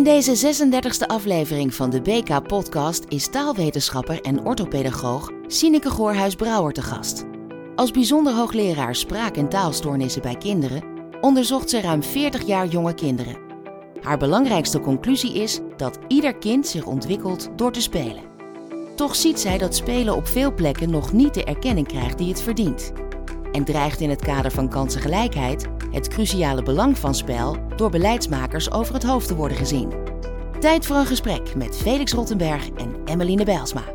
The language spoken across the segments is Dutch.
In deze 36e aflevering van de BK-podcast is taalwetenschapper en orthopedagoog Sineke Goorhuis-Brouwer te gast. Als bijzonder hoogleraar spraak- en taalstoornissen bij kinderen onderzocht ze ruim 40 jaar jonge kinderen. Haar belangrijkste conclusie is dat ieder kind zich ontwikkelt door te spelen. Toch ziet zij dat spelen op veel plekken nog niet de erkenning krijgt die het verdient. En dreigt in het kader van kansengelijkheid het cruciale belang van spel door beleidsmakers over het hoofd te worden gezien. Tijd voor een gesprek met Felix Rottenberg en Emmeline Bijlsma.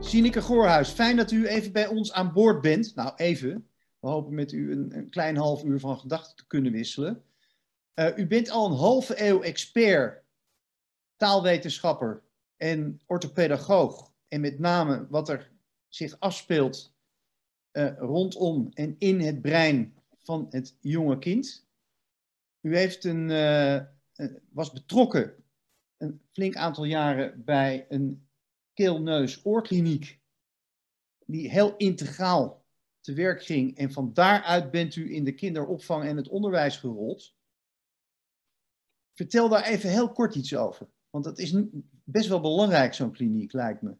Sineke Goorhuis, fijn dat u even bij ons aan boord bent. Nou, even. We hopen met u een, klein half uur van gedachten te kunnen wisselen. Uh, u bent al een halve eeuw expert, taalwetenschapper en orthopedagoog. En met name wat er zich afspeelt uh, rondom en in het brein van het jonge kind. U heeft een, uh, was betrokken een flink aantal jaren bij een keel-neus-oorkliniek, die heel integraal te werk ging. En van daaruit bent u in de kinderopvang en het onderwijs gerold. Vertel daar even heel kort iets over. Want dat is best wel belangrijk, zo'n kliniek, lijkt me.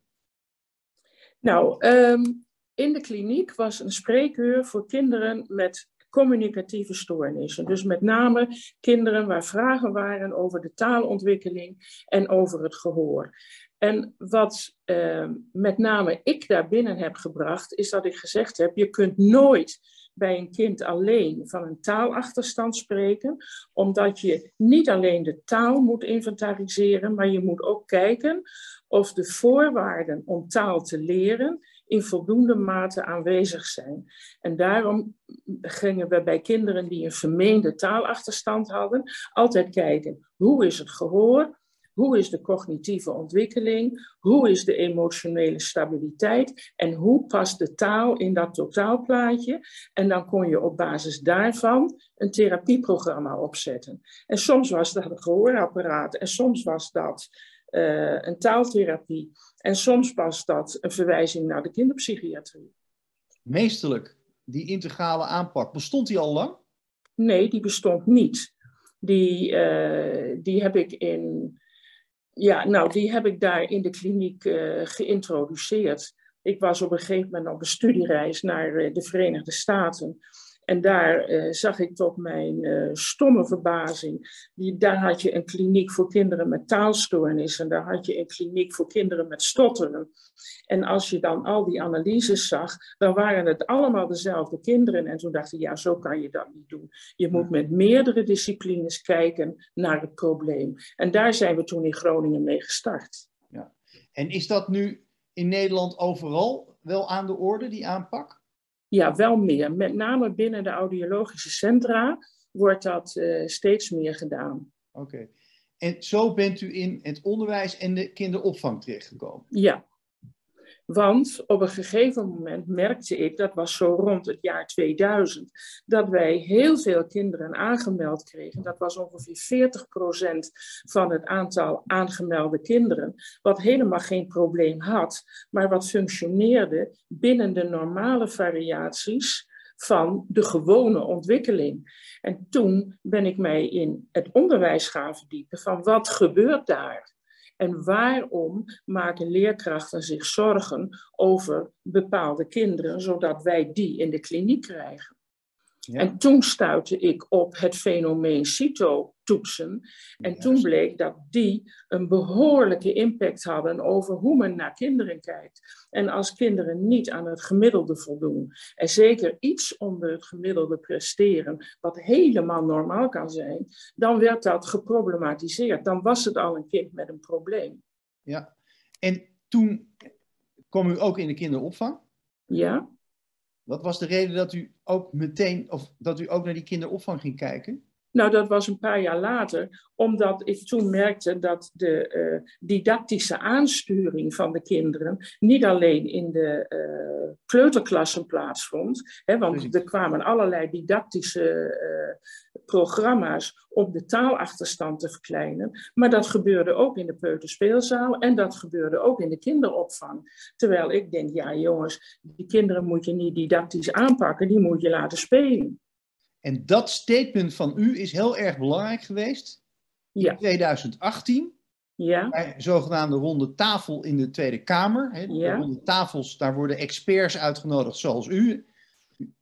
Nou, um, in de kliniek was een spreekuur voor kinderen met communicatieve stoornissen. Dus met name kinderen waar vragen waren over de taalontwikkeling en over het gehoor. En wat uh, met name ik daar binnen heb gebracht, is dat ik gezegd heb: je kunt nooit bij een kind alleen van een taalachterstand spreken, omdat je niet alleen de taal moet inventariseren, maar je moet ook kijken of de voorwaarden om taal te leren in voldoende mate aanwezig zijn. En daarom gingen we bij kinderen die een vermeende taalachterstand hadden, altijd kijken hoe is het gehoor, hoe is de cognitieve ontwikkeling? Hoe is de emotionele stabiliteit? En hoe past de taal in dat totaalplaatje? En dan kon je op basis daarvan een therapieprogramma opzetten. En soms was dat een gehoorapparaat en soms was dat uh, een taaltherapie. En soms was dat een verwijzing naar de kinderpsychiatrie. Meesterlijk, die integrale aanpak, bestond die al lang? Nee, die bestond niet. Die, uh, die heb ik in ja, nou, die heb ik daar in de kliniek uh, geïntroduceerd. Ik was op een gegeven moment op een studiereis naar uh, de Verenigde Staten. En daar uh, zag ik tot mijn uh, stomme verbazing. Die, daar had je een kliniek voor kinderen met taalstoornissen. Daar had je een kliniek voor kinderen met stotteren. En als je dan al die analyses zag, dan waren het allemaal dezelfde kinderen. En toen dacht ik, ja, zo kan je dat niet doen. Je moet met meerdere disciplines kijken naar het probleem. En daar zijn we toen in Groningen mee gestart. Ja. En is dat nu in Nederland overal wel aan de orde, die aanpak? Ja, wel meer. Met name binnen de audiologische centra wordt dat uh, steeds meer gedaan. Oké. Okay. En zo bent u in het onderwijs en de kinderopvang terechtgekomen? Ja. Want op een gegeven moment merkte ik, dat was zo rond het jaar 2000, dat wij heel veel kinderen aangemeld kregen. Dat was ongeveer 40% van het aantal aangemelde kinderen, wat helemaal geen probleem had, maar wat functioneerde binnen de normale variaties van de gewone ontwikkeling. En toen ben ik mij in het onderwijs gaan verdiepen van wat gebeurt daar? En waarom maken leerkrachten zich zorgen over bepaalde kinderen, zodat wij die in de kliniek krijgen? Ja. En toen stuitte ik op het fenomeen CITO-toetsen. En Juist. toen bleek dat die een behoorlijke impact hadden over hoe men naar kinderen kijkt. En als kinderen niet aan het gemiddelde voldoen, en zeker iets onder het gemiddelde presteren, wat helemaal normaal kan zijn, dan werd dat geproblematiseerd. Dan was het al een kind met een probleem. Ja, en toen kwam u ook in de kinderopvang? Ja. Wat was de reden dat u ook meteen, of dat u ook naar die kinderopvang ging kijken? Nou, dat was een paar jaar later, omdat ik toen merkte dat de uh, didactische aansturing van de kinderen niet alleen in de uh, kleuterklassen plaatsvond, hè, want er kwamen allerlei didactische uh, programma's om de taalachterstand te verkleinen, maar dat gebeurde ook in de peuterspeelzaal en dat gebeurde ook in de kinderopvang. Terwijl ik denk, ja jongens, die kinderen moet je niet didactisch aanpakken, die moet je laten spelen. En dat statement van u is heel erg belangrijk geweest in 2018 ja. bij zogenaamde ronde tafel in de Tweede Kamer. Hè, de Ja. ronde tafels, daar worden experts uitgenodigd zoals u,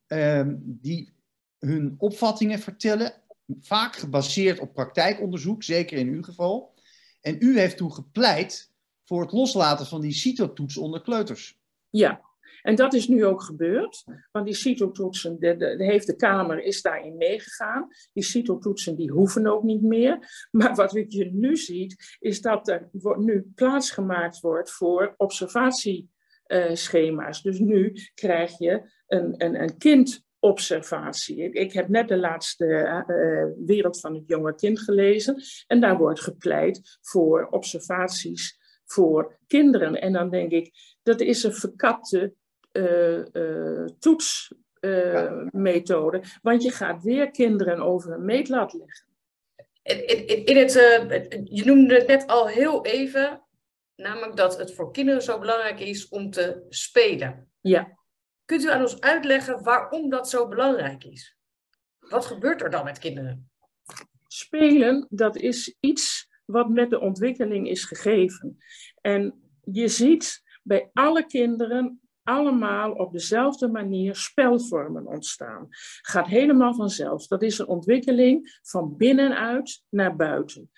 ehm, die hun opvattingen vertellen, vaak gebaseerd op praktijkonderzoek, zeker in uw geval. En u heeft toen gepleit voor het loslaten van die CITO-toets onder kleuters. Ja, en dat is nu ook gebeurd. Want die CITO-toetsen, de, de, heeft de Kamer is daarin meegegaan. Die CITO-toetsen die hoeven ook niet meer. Maar wat je nu ziet, is dat er nu plaats gemaakt wordt voor observatieschema's. dus nu krijg je een, een, een kindobservatie. Ik, ik heb net de laatste eh, Wereld van het Jonge Kind gelezen. En daar wordt gepleit voor observaties voor kinderen. En dan denk ik, dat is een verkapte eh, eh, toetsmethode. want je gaat weer kinderen over een meetlat leggen. In, in, in het, eh, je noemde het net al heel even, namelijk dat het voor kinderen zo belangrijk is om te spelen. Ja. Kunt u aan ons uitleggen waarom dat zo belangrijk is? Wat gebeurt er dan met kinderen? Spelen, dat is iets wat met de ontwikkeling is gegeven. En je ziet bij alle kinderen allemaal op dezelfde manier spelvormen ontstaan. Gaat helemaal vanzelf. Dat is een ontwikkeling van binnenuit naar buiten.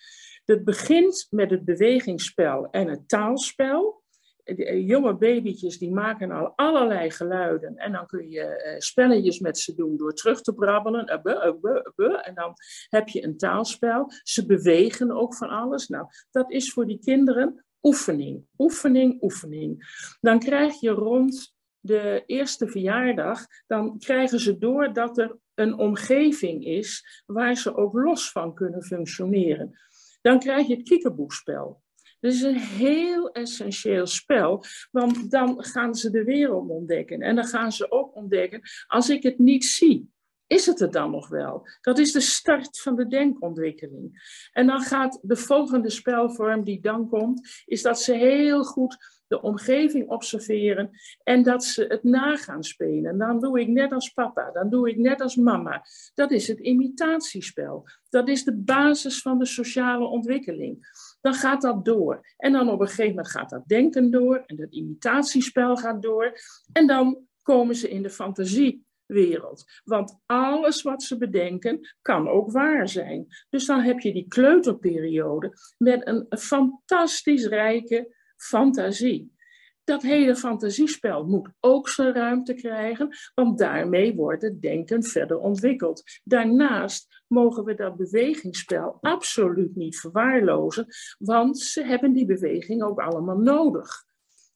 Het begint met het bewegingsspel en het taalspel. De eh, jonge babytjes die maken al allerlei geluiden. En dan kun je eh, spelletjes met ze doen door terug te brabbelen. Abbe, abbe, abbe. En dan heb je een taalspel. Ze bewegen ook van alles. Nou, dat is voor die kinderen oefening. Oefening, oefening. Dan krijg je rond de eerste verjaardag, dan krijgen ze door dat er een omgeving is waar ze ook los van kunnen functioneren. Dan krijg je het kiekeboekspel. Dat is een heel essentieel spel, want dan gaan ze de wereld ontdekken. En dan gaan ze ook ontdekken, als ik het niet zie, is het er dan nog wel? Dat is de start van de denkontwikkeling. En dan gaat de volgende spelvorm die dan komt, is dat ze heel goed de omgeving observeren en dat ze het nagaan spelen. Dan doe ik net als papa, dan doe ik net als mama. Dat is het imitatiespel. Dat is de basis van de sociale ontwikkeling. Dan gaat dat door. En dan op een gegeven moment gaat dat denken door en dat imitatiespel gaat door. En dan komen ze in de fantasiewereld. Want alles wat ze bedenken kan ook waar zijn. Dus dan heb je die kleuterperiode met een fantastisch rijke fantasie. Dat hele fantasiespel moet ook zijn ruimte krijgen, want daarmee wordt het denken verder ontwikkeld. Daarnaast mogen we dat bewegingsspel absoluut niet verwaarlozen, want ze hebben die beweging ook allemaal nodig.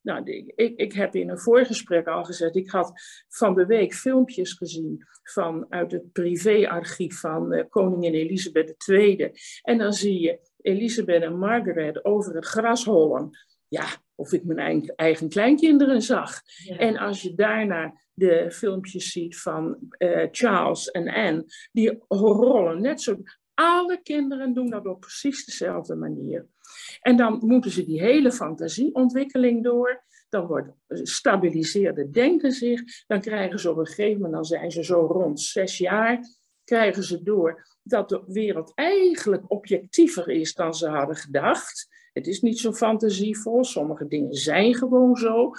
Nou, ik, ik heb in een voorgesprek al gezegd, ik had van de week filmpjes gezien van, uit het privéarchief van uh, koningin Elisabeth II. En dan zie je Elisabeth en Margaret over het gras hollen. Ja, of ik mijn eigen kleinkinderen zag. Ja. En als je daarna de filmpjes ziet van uh, Charles en Anne, die rollen net zo. Alle kinderen doen dat op precies dezelfde manier. En dan moeten ze die hele fantasieontwikkeling door. Dan wordt stabiliseerde denken zich. Dan krijgen ze op een gegeven moment, dan zijn ze zo rond zes jaar, krijgen ze door dat de wereld eigenlijk objectiever is dan ze hadden gedacht. Het is niet zo fantasievol, sommige dingen zijn gewoon zo.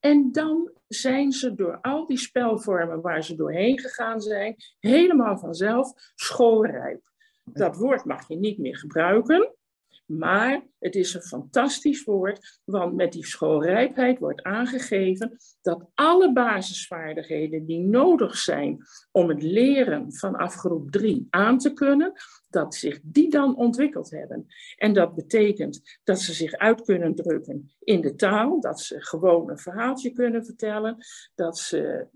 En dan zijn ze door al die spelvormen waar ze doorheen gegaan zijn, helemaal vanzelf schoolrijp. Dat woord mag je niet meer gebruiken, maar het is een fantastisch woord, want met die schoolrijpheid wordt aangegeven dat alle basisvaardigheden die nodig zijn om het leren vanaf groep 3 aan te kunnen, dat zich die dan ontwikkeld hebben. En dat betekent dat ze zich uit kunnen drukken in de taal, dat ze gewoon een verhaaltje kunnen vertellen, dat ze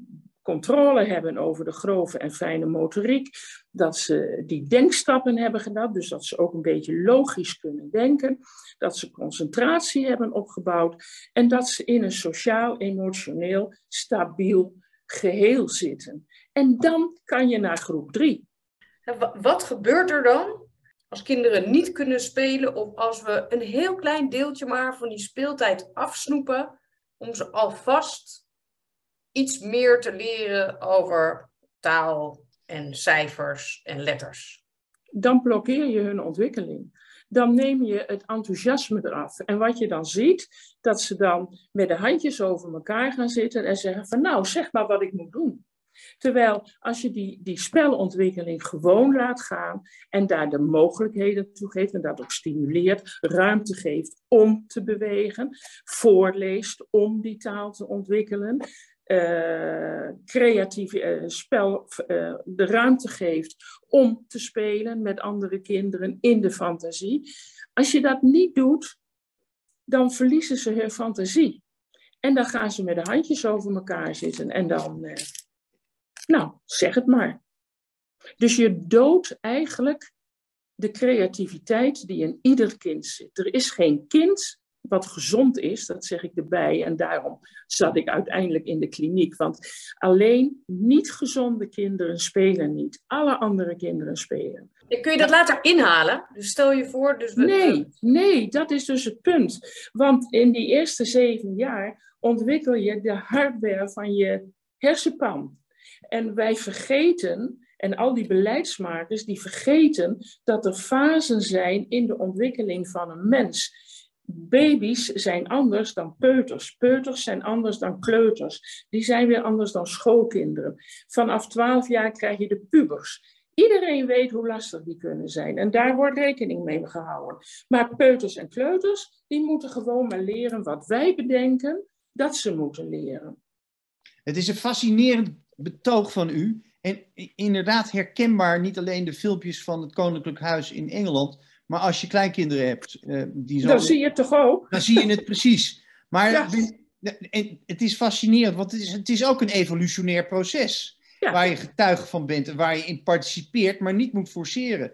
controle hebben over de grove en fijne motoriek, dat ze die denkstappen hebben gedaan, dus dat ze ook een beetje logisch kunnen denken, dat ze concentratie hebben opgebouwd en dat ze in een sociaal-emotioneel stabiel geheel zitten. En dan kan je naar groep drie. Wat gebeurt er dan als kinderen niet kunnen spelen of als we een heel klein deeltje maar van die speeltijd afsnoepen om ze alvast iets meer te leren over taal en cijfers en letters? dan blokkeer je hun ontwikkeling. Dan neem je het enthousiasme eraf. En wat je dan ziet, dat ze dan met de handjes over elkaar gaan zitten en zeggen van nou, zeg maar wat ik moet doen. Terwijl als je die, die spelontwikkeling gewoon laat gaan en daar de mogelijkheden toe geeft en dat ook stimuleert, ruimte geeft om te bewegen, voorleest om die taal te ontwikkelen, uh, creatieve uh, spel uh, de ruimte geeft om te spelen met andere kinderen in de fantasie. Als je dat niet doet, dan verliezen ze hun fantasie. En dan gaan ze met de handjes over elkaar zitten en dan nou, zeg het maar. Dus je doodt eigenlijk de creativiteit die in ieder kind zit. Er is geen kind wat gezond is, dat zeg ik erbij. En daarom zat ik uiteindelijk in de kliniek. Want alleen niet gezonde kinderen spelen niet. Alle andere kinderen spelen. kun je dat later inhalen? Dus stel je voor. Dus we... Nee, nee, dat is dus het punt. Want in die eerste zeven jaar ontwikkel je de hardware van je hersenpan. En wij vergeten, en al die beleidsmakers, die vergeten dat er fasen zijn in de ontwikkeling van een mens. Baby's zijn anders dan peuters. Peuters zijn anders dan kleuters. Die zijn weer anders dan schoolkinderen. Vanaf 12 jaar krijg je de pubers. Iedereen weet hoe lastig die kunnen zijn. En daar wordt rekening mee gehouden. Maar peuters en kleuters, die moeten gewoon maar leren wat wij bedenken dat ze moeten leren. Het is een fascinerend betoog van u. En inderdaad herkenbaar niet alleen de filmpjes van het Koninklijk Huis in Engeland, maar als je kleinkinderen hebt. Uh, die zo, dan zie je het toch ook? Dan zie je het precies. Maar ja. het is fascinerend, want het is, het is ook een evolutionair proces. Waar je getuige van bent en waar je in participeert, maar niet moet forceren.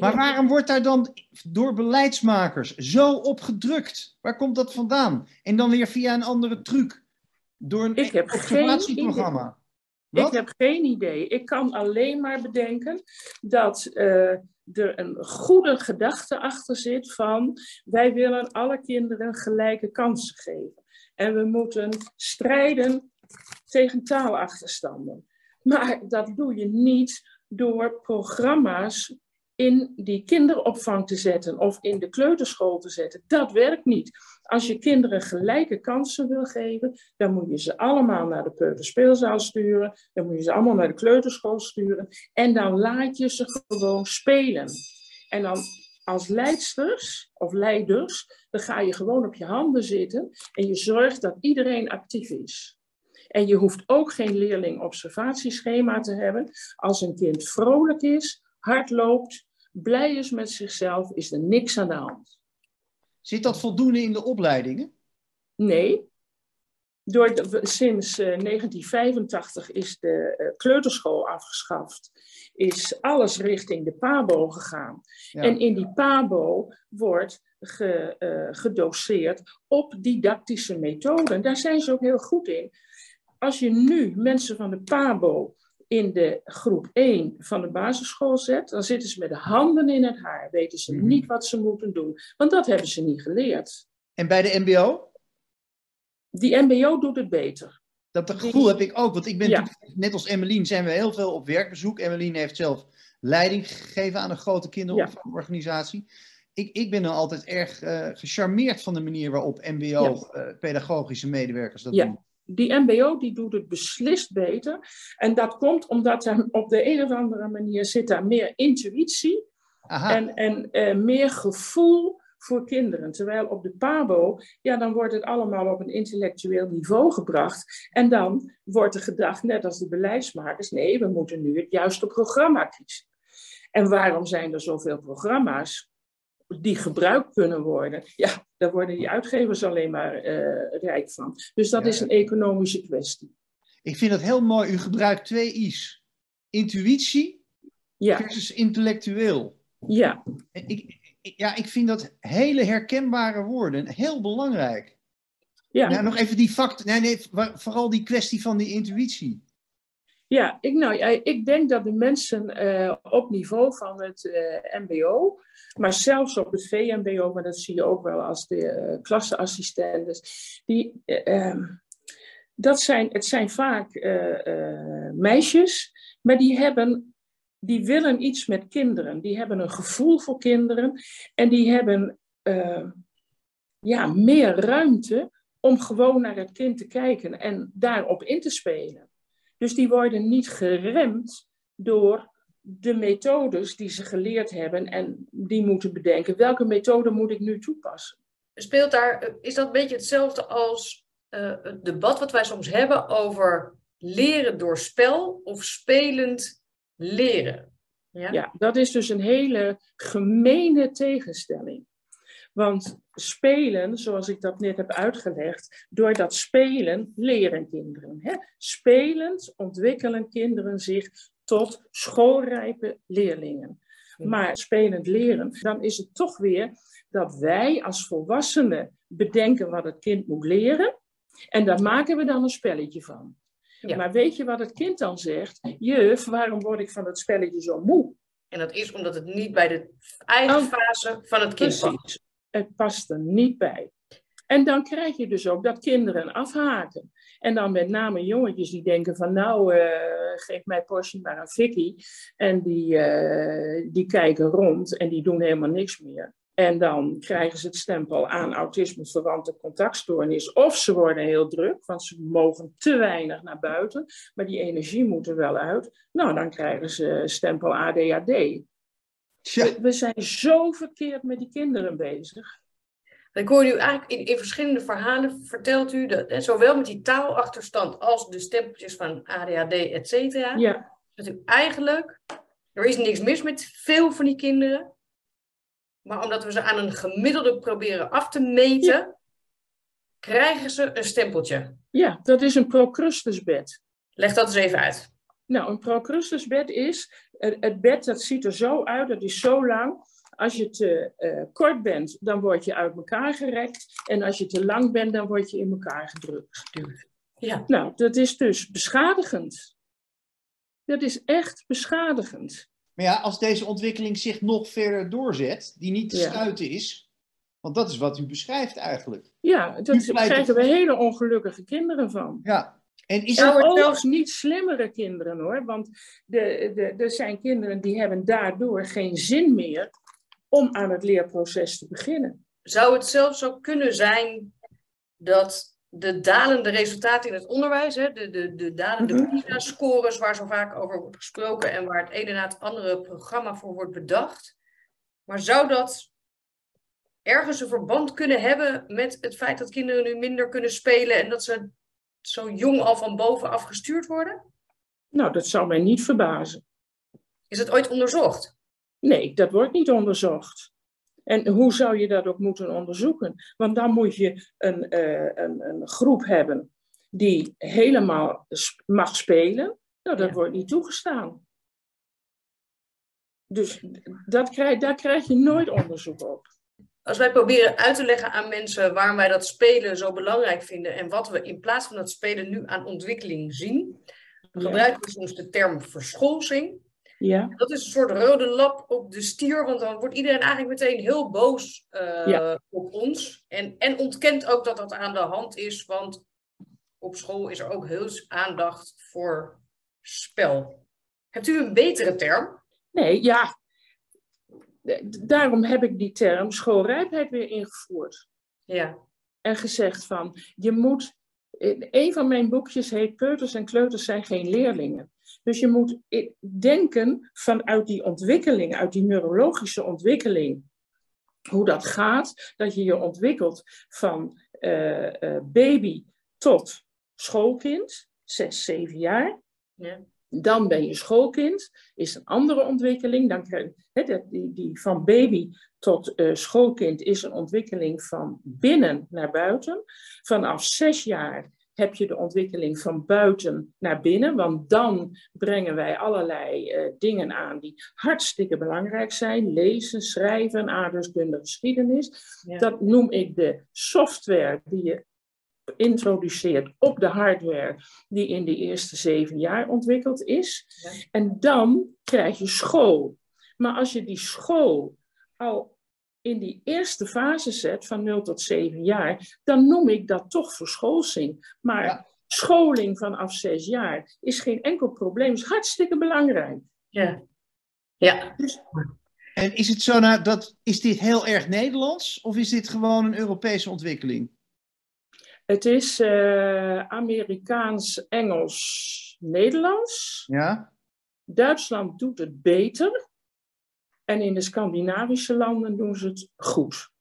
maar waarom wordt daar dan door beleidsmakers zo op gedrukt? Waar komt dat vandaan? En dan weer via een andere truc. Door een ik heb Ik heb geen idee. Ik kan alleen maar bedenken dat uh, er een goede gedachte achter zit van wij willen alle kinderen gelijke kansen geven. En we moeten strijden tegen taalachterstanden. Maar dat doe je niet door programma's in die kinderopvang te zetten of in de kleuterschool te zetten. Dat werkt niet. Als je kinderen gelijke kansen wil geven, dan moet je ze allemaal naar de peuterspeelzaal sturen, dan moet je ze allemaal naar de kleuterschool sturen en dan laat je ze gewoon spelen. En dan als leidsters of leiders, dan ga je gewoon op je handen zitten en je zorgt dat iedereen actief is. En je hoeft ook geen leerling-observatieschema te hebben. Als een kind vrolijk is, hard loopt, blij is met zichzelf, is er niks aan de hand. Zit dat voldoende in de opleidingen? Nee. Door sinds 1985 eh, is de uh, kleuterschool afgeschaft. Is alles richting de PABO gegaan. En in die PABO wordt ge, uh, gedoseerd op didactische methoden. Daar zijn ze ook heel goed in. Als je nu mensen van de PABO in de groep 1 van de basisschool zet, dan zitten ze met de handen in het haar, weten ze mhm. niet wat ze moeten doen, want dat hebben ze niet geleerd. En bij de MBO? Die MBO doet het beter. Dat gevoel heb ik ook, want ik ben net als Emmeline zijn we heel veel op werkbezoek. Emmeline heeft zelf leiding gegeven aan een grote kinderopvangorganisatie. Ik, ik ben dan altijd erg uh, gecharmeerd van de manier waarop MBO-pedagogische eh, medewerkers dat doen die MBO die doet het beslist beter. En dat komt omdat er op de een of andere manier zit daar meer intuïtie en, en uh, meer gevoel voor kinderen. Terwijl op de PABO, ja, dan wordt het allemaal op een intellectueel niveau gebracht. En dan wordt er gedacht, net als de beleidsmakers, nee, we moeten nu het juiste programma kiezen. En waarom zijn er zoveel programma's? Die gebruikt kunnen worden, ja, daar worden die uitgevers alleen maar uh, rijk van. Dus dat is een economische kwestie. Ik vind dat heel mooi. U gebruikt twee I's. Intuïtie ja. versus intellectueel. Ja. Ik, ja, ik vind dat hele herkenbare woorden heel belangrijk. Ja. Nou, nog even die fact, nee, nee, vooral die kwestie van die intuïtie. Ja, ik, nou, ik denk dat de mensen uh, op niveau van het uh, MBO, maar zelfs op het VMBO, maar dat zie je ook wel als de uh, klasseassistenten, die, ehm, dat zijn, het zijn vaak meisjes, maar die hebben die willen iets met kinderen. Die hebben een gevoel voor kinderen en die hebben ja, meer ruimte om gewoon naar het kind te kijken en daarop in te spelen. Dus die worden niet geremd door de methodes die ze geleerd hebben en die moeten bedenken welke methode moet ik nu toepassen. Speelt daar, is dat een beetje hetzelfde als uh, het debat wat wij soms hebben over leren door spel of spelend leren? Ja? ja, dat is dus een hele gemene tegenstelling. Want spelen, zoals ik dat net heb uitgelegd, door dat spelen leren kinderen. Hè? Spelend ontwikkelen kinderen zich tot schoolrijpe leerlingen. Maar spelend leren, dan is het toch weer dat wij als volwassenen bedenken wat het kind moet leren. En daar maken we dan een spelletje van. Maar weet je wat het kind dan zegt? Juf, waarom word ik van het spelletje zo moe? En dat is omdat het niet bij de eigen oh, fase van het kind past. Het past er niet bij. En dan krijg je dus ook dat kinderen afhaken. En dan met name jongetjes die denken van nou, uh, geef mij Porsche maar een Vicky. En die, uh, die kijken rond en die doen helemaal niks meer. En dan krijgen ze het stempel aan autisme-verwante contactstoornis. Of ze worden heel druk, want ze mogen te weinig naar buiten. Maar die energie moet er wel uit. Nou, dan krijgen ze stempel ADHD. We, we, zijn zo verkeerd met die kinderen bezig. Ik hoor u eigenlijk in, in verschillende verhalen vertelt u dat hè, zowel met die taalachterstand als de stempeltjes van ADHD, et cetera. Ja. Dat u eigenlijk, er is niks mis met veel van die kinderen. Maar omdat we ze aan een gemiddelde proberen af te meten, krijgen ze een stempeltje. Ja, dat is een Procrustusbed. Leg dat eens even uit. Nou, een Procrustusbed is, het bed dat ziet er zo uit, dat is zo lang. Als je te uh, kort bent, dan word je uit elkaar gerekt. En als je te lang bent, dan word je in elkaar gedrukt. Ja. Nou, dat is dus beschadigend. Dat is echt beschadigend. Maar ja, als deze ontwikkeling zich nog verder doorzet, die niet te stuiten is, want dat is wat u beschrijft eigenlijk. Ja, daar krijgen we hele ongelukkige kinderen van. Ja. En is ook zelfs niet slimmere kinderen hoor, want de, de, er zijn kinderen die hebben daardoor geen zin meer om aan het leerproces te beginnen. Zou het zelfs zo kunnen zijn dat de dalende resultaten in het onderwijs, hè, de, de, de dalende mm PISA-scores waar zo vaak over wordt gesproken en waar het ene na het andere programma voor wordt bedacht. Maar zou dat ergens een verband kunnen hebben met het feit dat kinderen nu minder kunnen spelen en dat ze zo jong al van bovenaf gestuurd worden? Nou, dat zou mij niet verbazen. Is het ooit onderzocht? Nee, dat wordt niet onderzocht. En hoe zou je dat ook moeten onderzoeken? Want dan moet je een, uh, een, een, groep hebben die helemaal mag spelen. Nou, dat wordt niet toegestaan. Dus dat krijg, daar krijg je nooit onderzoek op. Als wij proberen uit te leggen aan mensen waarom wij dat spelen zo belangrijk vinden en wat we in plaats van dat spelen nu aan ontwikkeling zien, dan gebruiken we soms de term verscholsing. Ja. Dat is een soort rode lap op de stier, want dan wordt iedereen eigenlijk meteen heel boos uh, op ons. En, en ontkent ook dat dat aan de hand is, want op school is er ook heel aandacht voor spel. Hebt u een betere term? Nee, ja. Daarom heb ik die term schoolrijpheid weer ingevoerd. Ja. En gezegd van, je moet... Een van mijn boekjes heet Peuters en kleuters zijn geen leerlingen. Dus je moet denken vanuit die ontwikkeling, uit die neurologische ontwikkeling, hoe dat gaat, dat je je ontwikkelt van uh, uh, baby tot schoolkind, zes, zeven jaar. Ja. Dan ben je schoolkind, is een andere ontwikkeling. Dan krijg, he, die, die van baby tot uh, schoolkind is een ontwikkeling van binnen naar buiten. Vanaf zes jaar heb je de ontwikkeling van buiten naar binnen. Want dan brengen wij allerlei uh, dingen aan die hartstikke belangrijk zijn. Lezen, schrijven, aardrijkskunde, geschiedenis. Dat noem ik de software die je introduceert op de hardware die in de eerste zeven jaar ontwikkeld is. Ja. En dan krijg je school. Maar als je die school al in die eerste fase zet van 0 tot 7 jaar, dan noem ik dat toch verscholsing. Maar scholing vanaf 6 jaar is geen enkel probleem, is hartstikke belangrijk. Ja. Ja. En is het zo nou, dat, is dit heel erg Nederlands of is dit gewoon een Europese ontwikkeling? Het is uh, Amerikaans, Engels, Nederlands. Ja. Duitsland doet het beter. En in de Scandinavische landen doen ze het goed.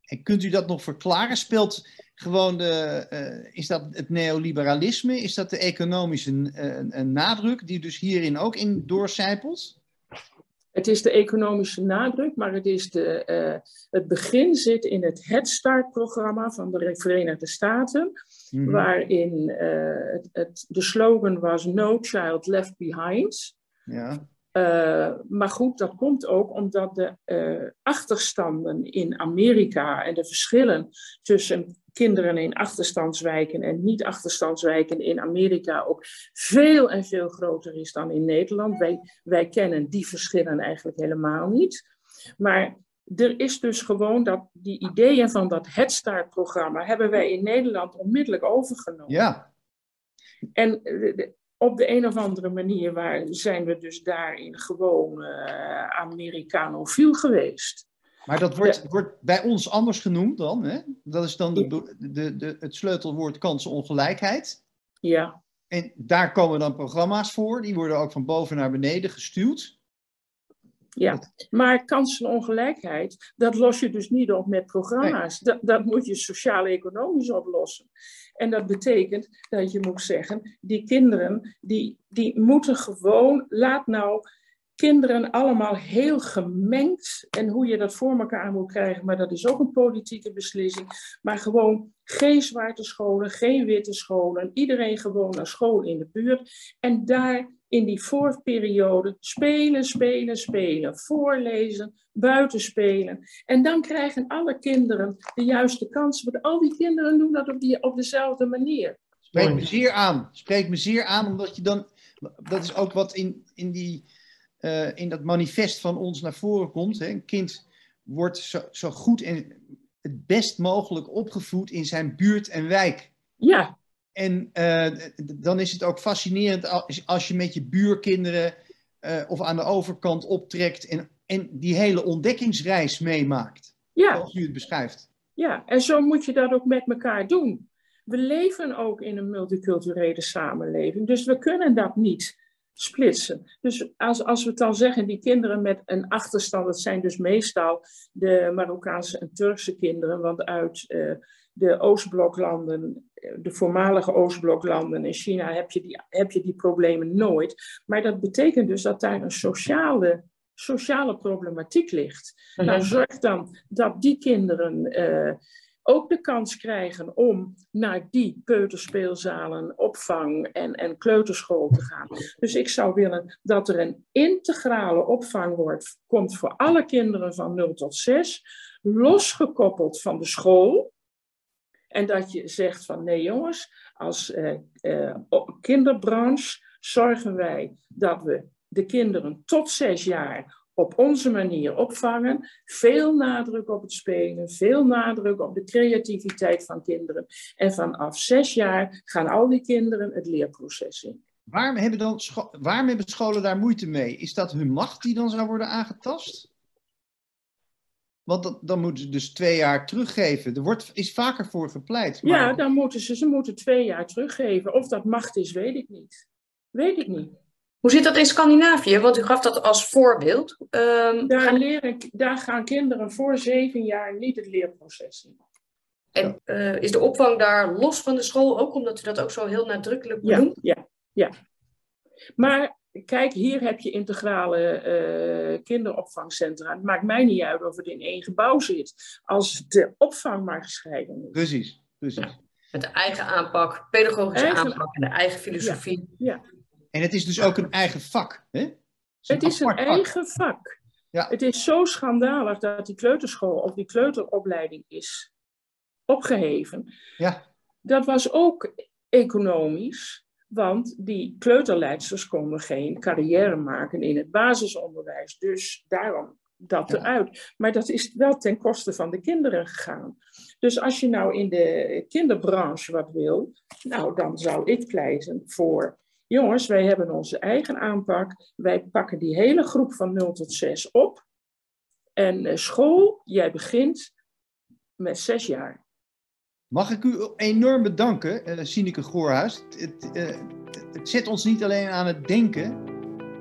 En kunt u dat nog verklaren? Speelt gewoon de, uh, is dat het neoliberalisme? Is dat de economische uh, nadruk die dus hierin ook in doorcijpelt? Het is de economische nadruk, maar het, is de, uh, het begin zit in het Head Start-programma van de Verenigde Staten, mm -hmm. waarin het, het, de slogan was No Child Left Behind. Ja. Uh, maar goed, dat komt ook omdat de uh, achterstanden in Amerika en de verschillen tussen kinderen in achterstandswijken en niet-achterstandswijken in Amerika ook veel en veel groter is dan in Nederland. Wij, wij kennen die verschillen eigenlijk helemaal niet. Maar er is dus gewoon dat die ideeën van dat Head Start-programma hebben wij in Nederland onmiddellijk overgenomen. Ja. En op de een of andere manier waar, zijn we dus daarin gewoon uh, Americanofiel geweest. Maar dat wordt, ja. wordt bij ons anders genoemd dan. Hè? Dat is dan de, de, de, het sleutelwoord kansenongelijkheid. Ja. En daar komen dan programma's voor. Die worden ook van boven naar beneden gestuurd. Ja, maar kansenongelijkheid, dat los je dus niet op met programma's. Nee. Dat, dat moet je sociaal-economisch oplossen. En dat betekent dat je moet zeggen, die kinderen, die, die moeten gewoon, laat nou kinderen allemaal heel gemengd. En hoe je dat voor elkaar moet krijgen, maar dat is ook een politieke beslissing. Maar gewoon geen zwarte scholen, geen witte scholen. Iedereen gewoon naar school in de buurt. En daar in die voorperiode spelen, spelen, spelen. Voorlezen, buitenspelen. En dan krijgen alle kinderen de juiste kans. Want al die kinderen doen dat op, die, op dezelfde manier. Spreek me zeer aan. Spreek me zeer aan, omdat je dan... Dat is ook wat in, in die uh, in dat manifest van ons naar voren komt. Hè. Een kind wordt zo, zo goed en het best mogelijk opgevoed in zijn buurt en wijk. Ja. En uh, dan is het ook fascinerend als, je met je buurkinderen uh, of aan de overkant optrekt en, en die hele ontdekkingsreis meemaakt. Ja. Zoals u het beschrijft. Ja, en zo moet je dat ook met elkaar doen. We leven ook in een multiculturele samenleving, dus we kunnen dat niet splitsen. Dus als, als we het dan zeggen, die kinderen met een achterstand, dat zijn dus meestal de Marokkaanse en Turkse kinderen, want uit uh, de Oostbloklanden, de voormalige Oostbloklanden in China heb je, die, heb je die problemen nooit. Maar dat betekent dus dat daar een sociale, sociale problematiek ligt. Mm -hmm. Nou, zorg dan dat die kinderen uh, ook de kans krijgen om naar die peuterspeelzalen, opvang en, en kleuterschool te gaan. Dus ik zou willen dat er een integrale opvang wordt, komt voor alle kinderen van 0 tot 6, losgekoppeld van de school. En dat je zegt van nee jongens, als uh, uh, kinderbranche zorgen wij dat we de kinderen tot zes jaar op onze manier opvangen. Veel nadruk op het spelen, veel nadruk op de creativiteit van kinderen. En vanaf zes jaar gaan al die kinderen het leerproces in. Waarom hebben, dan waarom hebben scholen daar moeite mee? Is dat hun macht die dan zou worden aangetast? Want dat, dan moeten ze dus twee jaar teruggeven. Er wordt, is vaker voor gepleit. Maar... Ja, dan moeten ze, ze moeten twee jaar teruggeven. Of dat macht is, weet ik niet. Weet ik niet. Hoe zit dat in Scandinavië? Want u gaf dat als voorbeeld. Um, daar, gaan... Leren, daar gaan kinderen voor zeven jaar niet het leerproces in. En uh, is de opvang daar los van de school ook, omdat u dat ook zo heel nadrukkelijk benoemt? Ja, ja, ja. Maar kijk, hier heb je integrale uh, kinderopvangcentra. Het maakt mij niet uit of het in één gebouw zit, als de opvang maar gescheiden is. Precies, precies. Met de eigen aanpak, pedagogische eigen... aanpak en de eigen filosofie. Ja, ja. En het is dus ook een eigen vak. Hè? Het is een, het is een eigen vak. vak. Ja. Het is zo schandalig dat die kleuterschool of die kleuteropleiding is opgeheven. Ja. Dat was ook economisch, want die kleuterleidsters konden geen carrière maken in het basisonderwijs. Dus daarom dat Ja. eruit. Maar dat is wel ten koste van de kinderen gegaan. Dus als je nou in de kinderbranche wat wil, nou dan zou ik pleiten voor jongens, wij hebben onze eigen aanpak. Wij pakken die hele groep van 0 tot 6 op. En eh, school, jij begint met zes jaar. Mag ik u enorm bedanken, uh, Sineke Goorhuis. Het, uh, het, zet ons niet alleen aan het denken.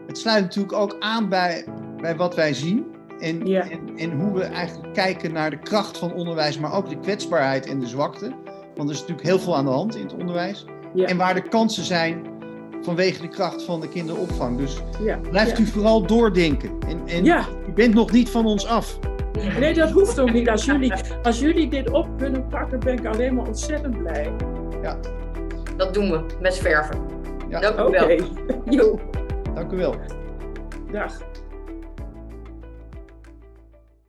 Het sluit natuurlijk ook aan bij, bij wat wij zien. En, Ja. en, en hoe we eigenlijk kijken naar de kracht van onderwijs, maar ook de kwetsbaarheid en de zwakte. Want er is natuurlijk heel veel aan de hand in het onderwijs. Ja. En waar de kansen zijn vanwege de kracht van de kinderopvang. Dus Ja. blijft ja. u vooral doordenken. En, en Ja, u bent nog niet van ons af. nee, dat hoeft ook niet. Als jullie, als jullie dit op kunnen pakken, ben ik alleen maar ontzettend blij. Dat doen we met verven. Ja. Dank u wel. Jo, Dank u wel. dag.